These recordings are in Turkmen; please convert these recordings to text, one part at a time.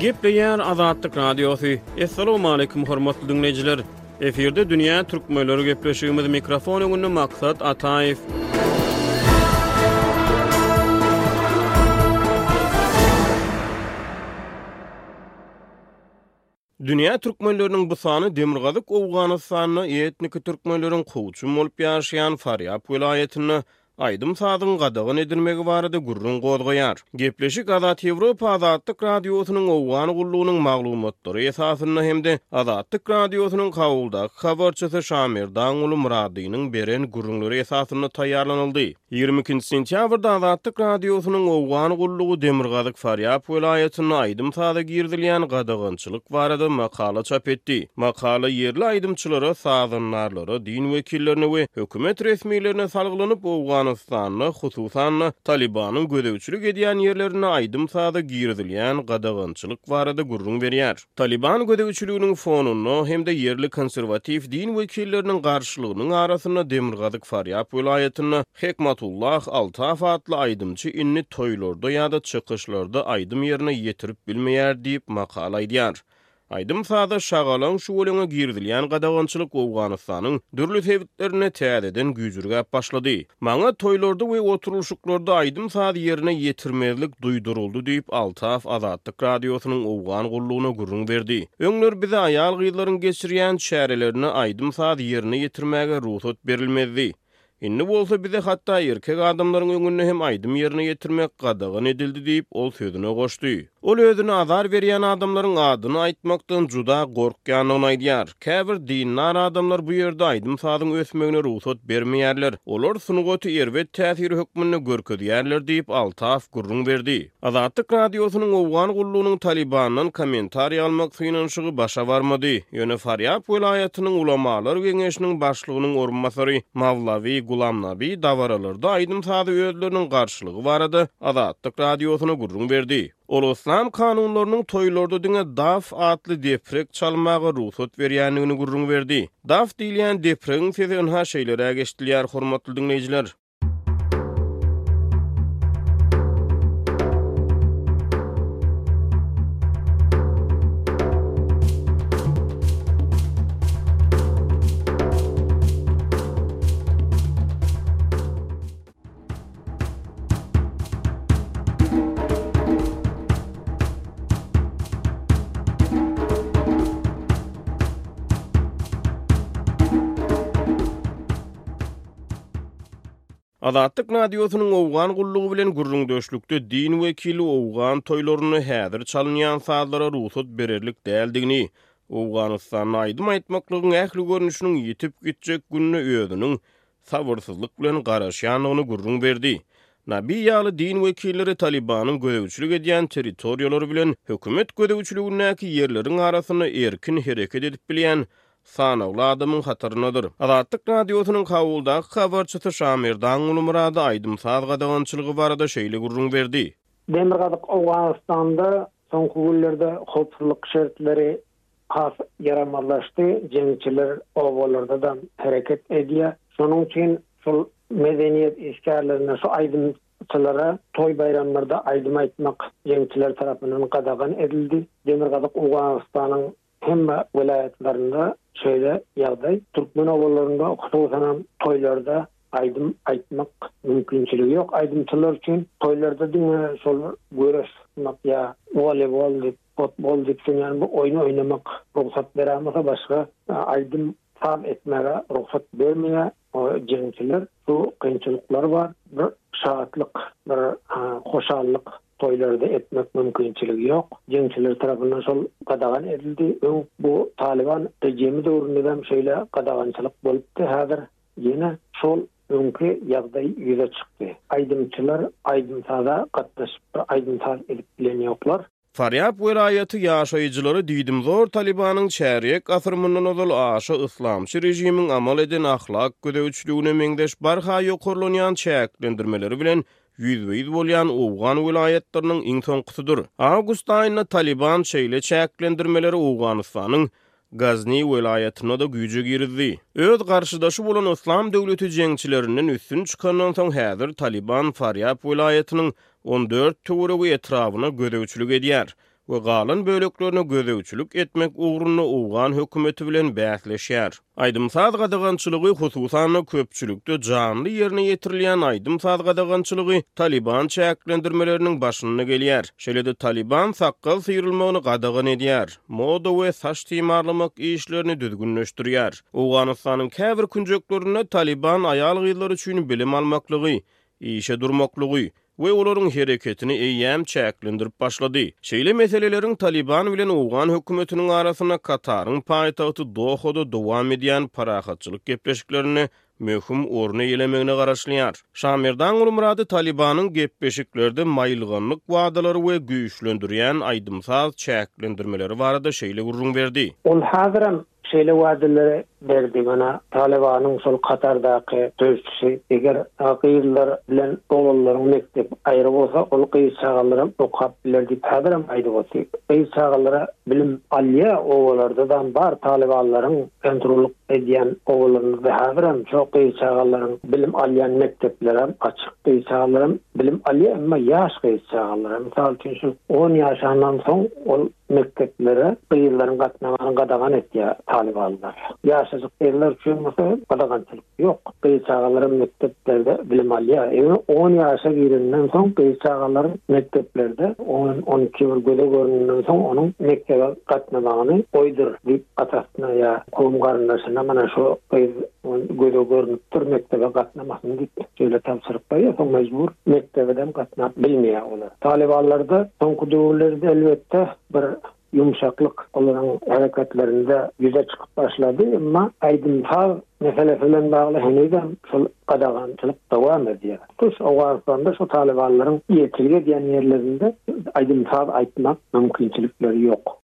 Gepleýär Azatlyk Radiosy. Assalamualaikum hormatly dinleýjiler. Efirde dünýä türkmenleri gepleşigimiz mikrofon öňünde Maksat Ataýew. Dünýä türkmenleriniň bu sany Demirgazyk Owganystanda etniki türkmenleriň kowçum bolup ýaşaýan Farýap welaýatynda aýdym-sazyň gadagan edilmegi barada gürrüň gozgaýar. Gepleşik Azat Ýewropa Azatlyk Radiosynyň Owgan gullugynyň maglumatlary esasynda hem-de Azatlyk Radiosynyň Kabuldaky habarçysy Şamerdanguly Myradynyň beren gürrüňleri esasynda taýýarlanyldy. Ýigrimi ikinji sentýabrda Azatlyk Radiosynyň Owgan gullugy Demirgazyk Farýap welaýatynda aýdym-saza girizilýän gadagançylyk barada makala çap etdi. Makala ýerli aýdymçylara, sazandarlara, din wekillerine we hökümet resmilerine salgylanyp, Owganystanda, hususan-da, Talybanyň gözegçilik edýän ýerlerinde aýdym-saza girizilýän gadagançylyk barada gürrüň berýär. Talyban gözegçiliginiň fonunda hem-de ýerli konserwatiw din wekilleriniň garşylygynyň arasynda Demirgazyk Farýab welaýatynda Hekmatullah Altaf atly aýdymçy indi toýlarda ýa-da çykyşlarda aýdym ýerine ýetirip bilmeýär diýip, makala aýdýar. Aýdym-saza şagalaň şüweleňe girizilýän gadagançylyk Owganystanyň dürli sebitlerinde täzeden güýjürgäp başlady. Maňa toýlarda we oturylyşyklarda aýdym-saz ýerine ýetirmezlik duýduryldy diýip, Altaf Azatlyk Radiosynyň Owgan gullugyna gürrüň berdi. Öňler bize aýal-gyzlaryň geçirýän çärelerine aýdym-saz ýerine ýetirmäge rugsat berilmezdi. Indi bolsa bize hatda erkek adamlaryň öňünde hem aýdym ýerine ýetirmek gadagan edildi diýip, ol sözüne goşdy. Ol özüne azar berýän adamlaryň adyny aýtmakdan juda gorkýandygyny aýdýar. Käbir dindar adamlar bu ýerde aýdym-sazyň ösmegine rugsat bermeýärler. Olar sungaty erbet täsir hökmünde görkezýärler diýip, Altaf gürrüň berdi. Azatlyk Radiosynyň Owgan gullugynyň Talybandan kommentariý almak synanyşygy başa barmady. Ýöne Farýab welaýatynyň Ulamalar geňeşiniň başlygynyň orunbasary Mawlawi Gulamnabi dabaralarda aýdym-sazy özleriniň garşylygy barada Azatlyk Radiosyna gürrüň berdi. Ol yslam kanunlarynyň toýlarda diňe daf atly deprek çalmaga rugsat berýändigini gürrüň berdi. Daf diýilýän depregiň sesi ynha şeýleräk eşidilýär, hormatly diňleýjiler. Azatlyk Radiosynyň Owgan gullugy bilen gürrüňdeşlikde din wekili owgan toýlarynda häzir çalynýan sazlara rugsat bererlik däldigini, Owganystanda aýdym aýtmaklygyň ähli görnüşiniň ýitip gitjek gününe özüniň sabyrsyzlyk bilen garaşýandygyny gürrüň berdi. Nabi ýaly din wekilleri Talibanyň gözegçilik edýän territoriýalary bilen hökümet gözegçiligindäki ýerleriň arasynda erkin hereket edip bilýän sanawly adamyň hataryndadyr. Azatlyk Radiosynyň Kabuldaky habarçysy Şamerdan Gulumyrady aýdym-saz gadagançylygy barada şeýle gürrüň berdi. Demirgazyk Owganystanda soňky günlerde howpsuzlyk şertleri has ýaramazlaşdy, jeňçiler obalardadan hereket edýär. Şonuň üçin şol medeniýet işgärlerine, şu aýdymçylara toý-baýramlarda aýdym aýtmak jeňçiler tarapyndan gadagan edildi. Demirgazyk Owganystanyň hemme welaýatlarynda şeýle ýagdaý. Türkmen obalarynda, hususanam toýlarda aýdym aýtmak mümkinçiligi ýok aýdymçylar üçin. Toýlarda diňe şol göreş ýa woleýbol diýip Ot bol diyip dünýäni bu oýny oýnamak rugsat beranbolsa başga aýdym saz etmege rugsat bermeýä o jeňçiler şu kynçylyklary bar bir şatlyk bir hoşallyk toýlarda etmek mümkinçiligi ýok jeňçiler tarapyndan şol gadagan edildi öň bu talyban rejimi döwründedem şeýle gadagançylyk bolupdy häzir Ýene şol öňki ýagdaý ýüze çykdy. Aýdymçylar aýdym-saza gatnaşypdyr, aýdym-saz edip bilen ýoklar. Farýap welaýaty ýaşaýjylary diýdimzor Talybanyň çärýek asyr mundan ozal aşa yslamçy režimiň amal eden ahlak gözegçiligine meňzeş barha ýokarlanýan çäklendirmeleri bilen ýüzbe-ýüz bolýan owgan welaýatlarynyň iň soňkusydyr. Awgust aýynda Talyban şeýle çäklendirmeleri Owganystanyň Gazni welaýatyna-da güýje girizdi. Öz garşydaşy bolan Yslam döwleti jeňçilerinden üstün çykandan soň häzir Talyban Farýab welaýatynyň on dört töweregi etrabyna gözegçilik edýär we galan böleklerine gözegçilik etmek ugrunda owgan hökümeti bilen bäsleşýär. Aýdym-saz gadagançylygy, hususan-da köpçülikde janly ýerine ýetirilýän aýdym-saz gadagançylygy Talyban çäklendirmeleriniň başynda gelýär. Şeýle-de Talyban sakgal syrylmagyny gadagan edýär. moda we saç timarlamak işlerini düzgünleşdirýär. Owganystanyň käbir künjeklerinde Talyban aýal-gyzlar üçin bilim almaklygy, işe durmaklygy we olaryň hereketini eýýäm çäklendirip başlady. Şeýle meseleleriň Talyban bilen owgan hökümetiniň arasynda Kataryň paýtagty Dohada dowam edýän parahatçylyk gepleşiklerinde möhüm orun eýelemegine garaşylýar. Şamerdan Gulmyrady Talybanyň gepleşiklerde maýylganlyk wadalary we güýçlendirýän aýdym-saz çäklendirmeleri barada şeýle gürrüň berdi. Ol häzirem şeýle wadalar berdi, mana, Talybanyň şol Katardaky döwüşçisi, eger gyzlar bilen oglanlaryň mekdebi aýry bolsa, ol gyz çagalaram okap biler diýip häzirem aýdyp otyr. Gyz çagalara bilim alýa, obalarda-dam bar Talybanlaryň, Entruluk edýän obalarymyzda häzirem şo gyz çagalaryň bilim alýan mekdeplerem açyk gyz çagalaram bilim alýa emma ýaş gyz çagalaram mysal üçin şu on ýaşandan soň ol mekdeplere gyzlaryň gatnamany gadagan etýä talybalylar ýaşajyk gyzlar üçin bolsa gadagançylyk ýok gyz çagalaram mekdeplerde bilim alýa ýöne on ýaşa girenden soň gyz çagalaryň mekdeplerde on on iki bir göze görüninden soň onuň mekdebe gatnamany goýdur diýip Atasyna ýa kowum-garyndaşyna Mana şu gyz göze görnüp dur, mekdebe gatnamasyn diýip, şeýle tabşyryk berýär. Soň mejbur mekdebedem gatnap bilmeýär olar. Talybanlarda soňky döwürlerde, elbetde, bir ýumşaklyk olaryň hereketlerinde ýüze çykyp başlady, emma aýdym-saz meselesi bilen bagly henizem şol gadagançylyk dowam edýär. Tutuş Owganystanda şu talybanlaryň ilçilik edýän ýerlerinde aýdym-saz aýtmak mümkinçilikleri ýok.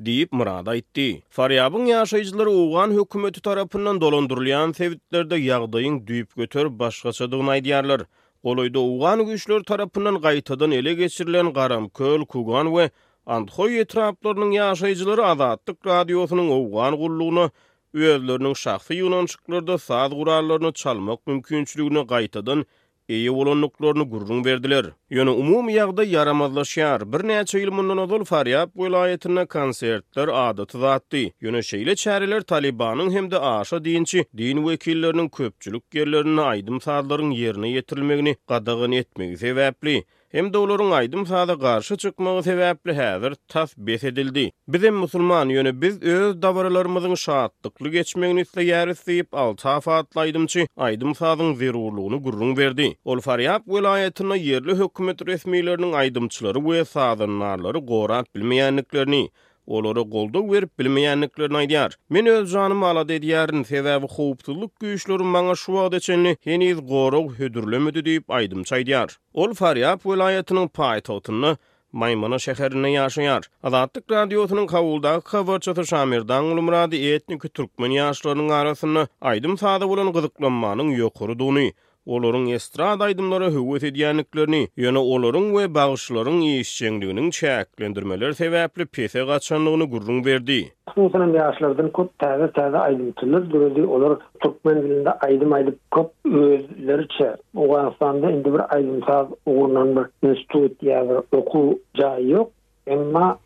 Diýip, Murad aýtdy. Farýabyň ýaşaýjylary owgan hökümeti tarapyndan dolandyrylýan sebitlerde ýagdaýyň düýpgöter başgaçadygyny aýdýarlar. Golaýda owgan güýçleri tarapyndan gaýtadan ele geçirilen Garamköl, Kugan we Andhoý etraplarynyň ýaşaýjylary Azatlyk Radiosynyň owgan gullugyna özleriniň şahsy ýygnanyşyklarda saz gurallaryny çalmak mümkinçiligini gaýtadan eýe bolandyklaryny gürrüň berdiler. Ýöne umumy ýagdaý ýaramazlaşýar. Birnäçe ýyl mundan ozal Farýab welaýatynda konsertler adaty zatdy. Ýöne şeýle çäreler Talybanyň hem-de aşa dinçi din wekilleriniň köpçülik ýerlerinde aýdym-sazlaryň ýerine ýetirilmegini gadagan etmegi sebäpli, Hem-de olaryň aýdym-saza garşy çykmagy sebäpli häzir tas bes edildi. Bizem musulman, ýöne biz öz dabaralarymyzyň şatlykly geçmegini isleýäris diýip, Altaf atly aýdymçy aýdym-sazyň zerurlygyny gürrüň berdi. Ol Farýab welaýatynda ýerli hökümet resmileriniň aýdymçylary we sazandarlary gorap bilmeýändiklerini, olara goldaw berip bilmeýändiklerini aýdýar. Men öz janymy alada edýärin, sebäbi howpsuzlyk güýçleri maňa şu wagta çenli heniz gorag hödürlemedi diýip, aýdymçy aýdýar. Ol Farýab welaýatynyň paýtagtynda Maýmana şäherinde ýaşaýar. Azatlyk Radiosynyň Kabuldaky habarçysy Şamerdan Gulmyrady etniki türkmen ýaşlarynyň arasynda aýdym-saza bolan gyzyklanmanyň ýokarydygyny, olaryň estrada aýdymlara höwes edýändiklerini, ýöne olaryň we bagşylaryň işjeňliginiň çäklendirmeler sebäpli pese gaçandygyny gürrüň berdi. Hususanam ýaşlardan köp täze-täze aýdymçylar döredi, olar türkmen dilinde aýdym aýdyp, köp özleriçe, Owganystanda indi bir aýdym-saz ugrundan bir institut ýa bir okuw jaýy ýok, Emma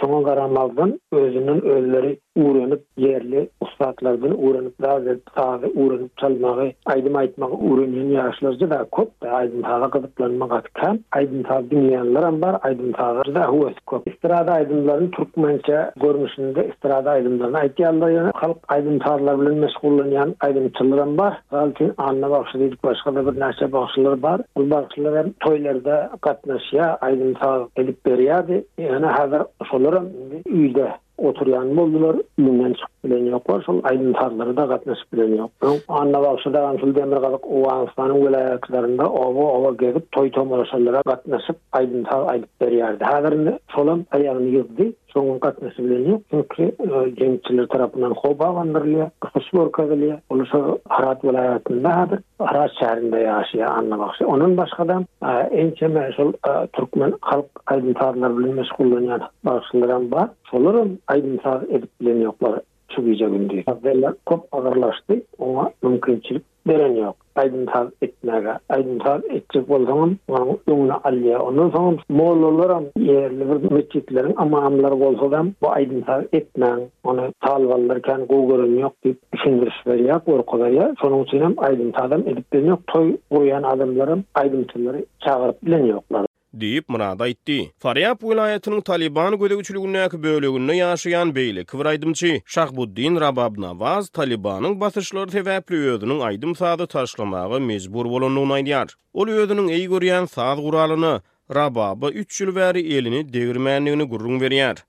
şoňa garamazdan özünden özleri urenip ýerli ussatlardan urenip zar berip sazy urenip çalmagy aýdym aýtmagy urenýän ýaşlarja da kop da aýdym saza gyzyklanma gaty kän aýdym saz diňleýänlerem bar aýdym saza da höwesi kop estrada aýdymlaryny türkmençe görnüşinde estrada aýdymlaryny aýtýarlar ýöne halk aýdym sazlar bilen meşgullanýan aýdymçylaram bar. Altyn Anna bagşy diýlip başga-da birnäçe bagşylar bar. Ol bagşylar hem toýlarda gatnaşýar, aýdym-saz edip berýärdi. Ýöne häzir şolaram indi öýde oturýan boldular, öýünden çykyp bilen ýoklar, şol aýdym-sazlara-da gatnaşyp bilen ýok. Öň Anna bagşy dagyň şol demirgazyk Owganystanyň welaýatlarynda oba-oba gezip, toý-tomalaşalara gatnaşyp, aýdym-saz aýdyp berýärdi. Häzir indi şolam aýagyny ýyzdy. Soňuň gatnaşy bilen ýok, çünki jemgyýetçiler tarapyndan hobalandyrylýar, gysyş görkezilýär. Ol şol Arat welaýatynda häzir, Arat şäherinde ýaşaýar Anna bagşy. Ondan başga-da, ençeme şol türkmen halk aýdym-sazlary bilen meşgullanýan bagşylaram bar. Şolar hem aýdym-saz edip bilen ýoklar. çygyja bildi. Abdella kop agyrlaşdy, oňa mümkinçilik beren ýok. Aýdym-saz etmäge. Aýdym-saz etjek bolsaňam onuň öňüni alýa. Ondan soňam mollalaram ýerli bir metjitleriň ymamlary bolsadam bu aýdym-saz etmäň, ony talybanlar kän gowy gören ýok diýip düşündiriş berýä, gorkuzarýa. Şonuň üçinem aýdym-sazam edip bilen ýok. Toý gurýan adamlaram aýdymçylary çagyryp bilen ýoklar. Diýip, Murad aýtdy. Farýab welaýatynyň Talyban gözegçiligindäki böleginde ýaşaýan beýleki bir aýdymçy Şahbuddin Rababnawaz Talybanyň basyşlary sebäpli özüniň aýdym-sazy taşlamaga mejbur bolandygyny aýdýar. Ol özüniň eý görýän saz guralyna, rababy üç ýyl bäri elini degirmändigini gürrüň berýär.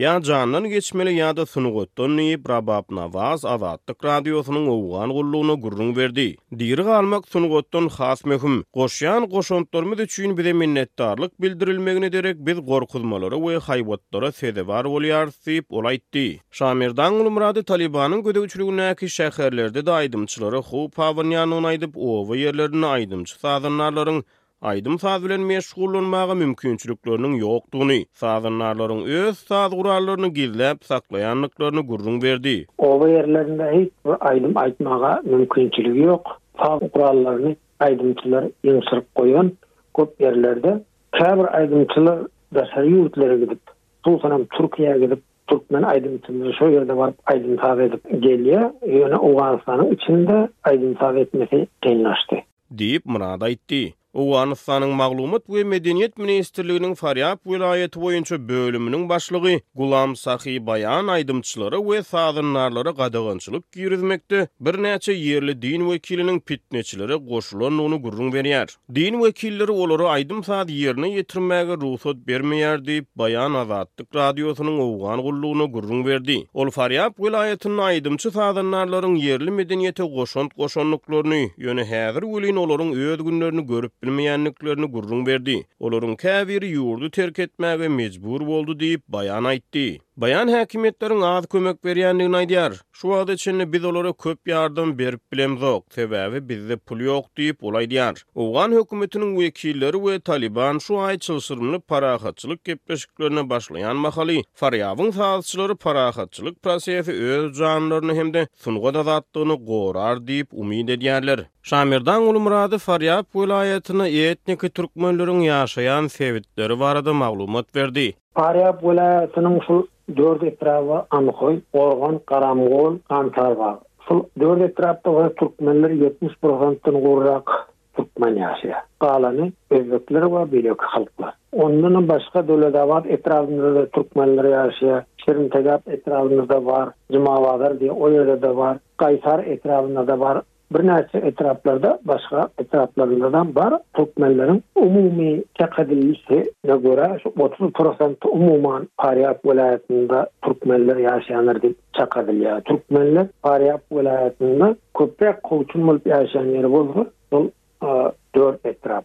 Ýa jandan geçmeli ýa-da sungatdan diýip, Rabab Nawaz Azatlyk Radiosynyň Owgan gullugyna gürrüň berdi. Diri galmak sungatdan has möhüm. Goşýan goşantlarymyz üçin bize minnetdarlyk bildirilmegine derek biz gorkuzmalara we haýbatlara sezewar bolýarys diýip, ol aýtdy. Şamerdan Gulmyrady Talybanyň gözegçiligindäki şäherlerde-de aýdymçylara howp abanýandygyny aýdyp, oba ýerlerinde aýdymçy-sazandarlaryň aýdym-saz bilen meşgullanmaga mümkinçilikleriniň ýokdugyny, sazandarlaryň öz saz gurallaryny gizläp saklaýandyklaryny gürrüň berdi. Oba ýerlerinde hiç bir aýdym aýtmaga mümkinçiligi ýok, saz gurallaryny aýdymçylar ýygşyryp goýan köp ýerlerde. Käbir aýdymçylar daşary ýurtlara gidip, hususanam Türkiýä gidip, türkmen aýdymçylary şol ýerde baryp aýdym-saz edip gelýär, ýöne Owganystanyň içinde aýdym-saz etmesi kynlaşdy. Diýip, Murad aýtdy. Owganystanyň Maglumat we medeniýet ministrliginiň Farýab welaýaty boýunça bölüminiň başlygy Gulam Sahy Baýan aýdymçylara we sazandarlara gadagançylyk girizmekde birnäçe ýerli din wekiliniň pitneçilere goşulandygyny gürrüň berýär. Din wekilleri olara aýdym-saz ýerine ýetirmäge rugsat bermeýär diýip, Baýan Azatlyk Radiosynyň Owgan gullugyna gürrüň berdi. Ol Farýap welaýatynda aýdymçy-sazandarlaryň ýerli medeniýete goşant goşandyklaryny, ýöne häzir welin olaryň öz günlerini görüp bilmeýändiklerini gürrüň berdi. Olaryň käbiri ýurdy terk etmäge mejbur boldy diýip, Baýan aýtdy. Baýan häkimiýetleriň az kömek berýändigini aýdýar. Şu wagta çenli biz olara köp ýardam berip bilemzok, sebäbi bizde pul ýok diýip, ol aýdýar. Owgan hökümetiniň wekilleri we Talyban şu aý çylşyrymly parahatçylyk gepleşiklerine başlaýan mahaly, Farýabyň sazçylary parahatçylyk prosesi öz janlaryny hem-de sungat azatlygyny gorar diýip umyt edýärler. Şamerdan Gulmyrady Farýap welaýatynda etniki türkmenleriň ýaşaýan sebitleri barada maglumat berdi. Farýap welaýatynyň şul dört etraby, Anhoý, Gorgan, Garamgol, Gantarbag. Şul dört etrapda bolsa türkmenler ýetmiş prosentden gowrak türkmen ýaşaýar. Galany özbekler we beýleki halklar. Ondanam başga Döwletabat etrabynda-da türkmenler ýaşaýar. Şirintegap etrabynda-da bar. Jumabazar diýýär, o ýerde-de bar. Gaýsar etrabynda-da bar. Birnäçe etraplarda başga etraplaryndanam bar türkmenleriň umumy çak edilişine görä şu otuz prosent umuman Farýap welaýatynda türkmenler ýaşaýandyr diýip çak edilýär. Türkmenler Farýap welaýatynda köpräk kowçum bolup ýaşaýan ýeri bolsa şol dört etrap.